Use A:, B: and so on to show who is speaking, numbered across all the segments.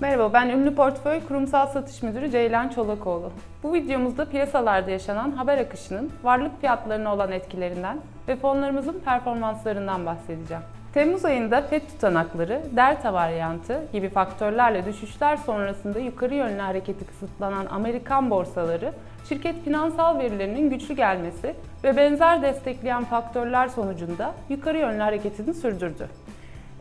A: Merhaba, ben Ünlü Portföy Kurumsal Satış Müdürü Ceylan Çolakoğlu. Bu videomuzda piyasalarda yaşanan haber akışının varlık fiyatlarına olan etkilerinden ve fonlarımızın performanslarından bahsedeceğim. Temmuz ayında FED tutanakları, delta varyantı gibi faktörlerle düşüşler sonrasında yukarı yönlü hareketi kısıtlanan Amerikan borsaları, şirket finansal verilerinin güçlü gelmesi ve benzer destekleyen faktörler sonucunda yukarı yönlü hareketini sürdürdü.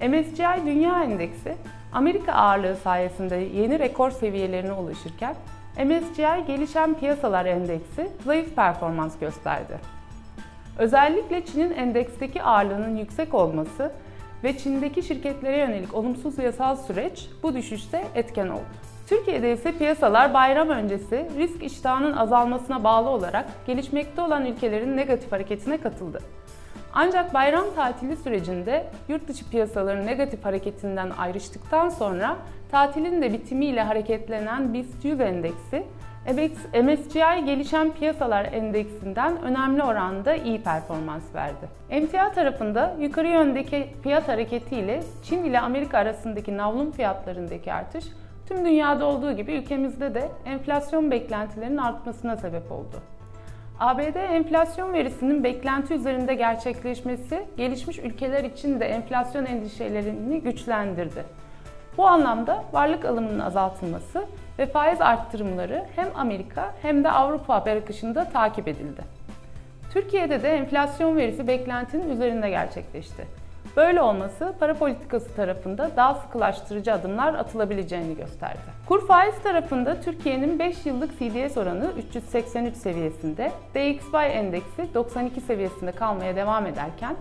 A: MSCI Dünya Endeksi, Amerika ağırlığı sayesinde yeni rekor seviyelerine ulaşırken, MSCI Gelişen Piyasalar Endeksi zayıf performans gösterdi. Özellikle Çin'in endeksteki ağırlığının yüksek olması ve Çin'deki şirketlere yönelik olumsuz yasal süreç bu düşüşte etken oldu. Türkiye'de ise piyasalar bayram öncesi risk iştahının azalmasına bağlı olarak gelişmekte olan ülkelerin negatif hareketine katıldı. Ancak bayram tatili sürecinde yurt dışı piyasaların negatif hareketinden ayrıştıktan sonra tatilin de bitimiyle hareketlenen BIST 100 endeksi MSCI Gelişen Piyasalar Endeksinden önemli oranda iyi performans verdi. MTA tarafında yukarı yöndeki fiyat hareketiyle Çin ile Amerika arasındaki navlun fiyatlarındaki artış tüm dünyada olduğu gibi ülkemizde de enflasyon beklentilerinin artmasına sebep oldu. ABD enflasyon verisinin beklenti üzerinde gerçekleşmesi gelişmiş ülkeler için de enflasyon endişelerini güçlendirdi. Bu anlamda varlık alımının azaltılması ve faiz arttırımları hem Amerika hem de Avrupa haber akışında takip edildi. Türkiye'de de enflasyon verisi beklentinin üzerinde gerçekleşti. Böyle olması para politikası tarafında daha sıkılaştırıcı adımlar atılabileceğini gösterdi. Kur faiz tarafında Türkiye'nin 5 yıllık CDS oranı 383 seviyesinde, DXY endeksi 92 seviyesinde kalmaya devam ederken,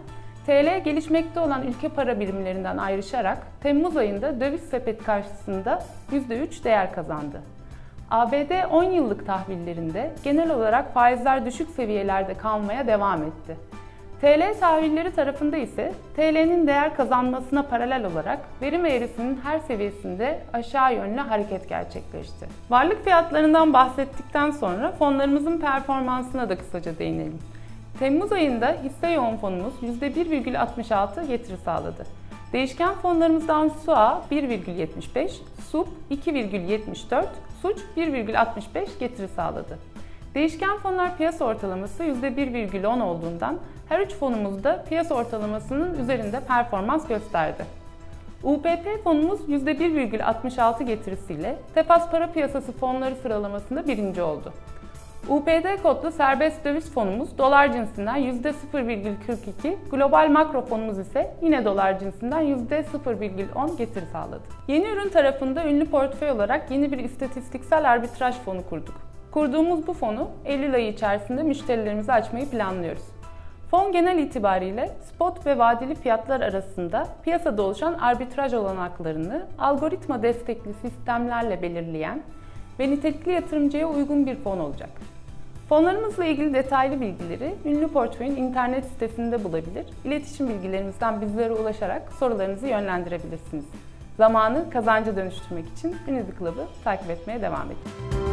A: TL gelişmekte olan ülke para birimlerinden ayrışarak Temmuz ayında döviz sepet karşısında %3 değer kazandı. ABD 10 yıllık tahvillerinde genel olarak faizler düşük seviyelerde kalmaya devam etti. TL tahvilleri tarafında ise TL'nin değer kazanmasına paralel olarak verim eğrisinin her seviyesinde aşağı yönlü hareket gerçekleşti. Varlık fiyatlarından bahsettikten sonra fonlarımızın performansına da kısaca değinelim. Temmuz ayında hisse yoğun fonumuz %1,66 getiri sağladı. Değişken fonlarımızdan SUA 1,75, SUP 2,74, SUÇ 1,65 getiri sağladı. Değişken fonlar piyasa ortalaması %1,10 olduğundan her üç fonumuz da piyasa ortalamasının üzerinde performans gösterdi. UPP fonumuz %1,66 getirisiyle Tefas Para Piyasası fonları sıralamasında birinci oldu. UPD kodlu serbest döviz fonumuz dolar cinsinden %0,42, global makro fonumuz ise yine dolar cinsinden %0,10 getiri sağladı. Yeni ürün tarafında ünlü portföy olarak yeni bir istatistiksel arbitraj fonu kurduk. Kurduğumuz bu fonu Eylül ayı içerisinde müşterilerimize açmayı planlıyoruz. Fon genel itibariyle spot ve vadeli fiyatlar arasında piyasada oluşan arbitraj olanaklarını algoritma destekli sistemlerle belirleyen ve nitelikli yatırımcıya uygun bir fon olacak. Fonlarımızla ilgili detaylı bilgileri Ünlü Portföy'ün internet sitesinde bulabilir, iletişim bilgilerimizden bizlere ulaşarak sorularınızı yönlendirebilirsiniz. Zamanı kazanca dönüştürmek için Ünlü Club'ı takip etmeye devam edin.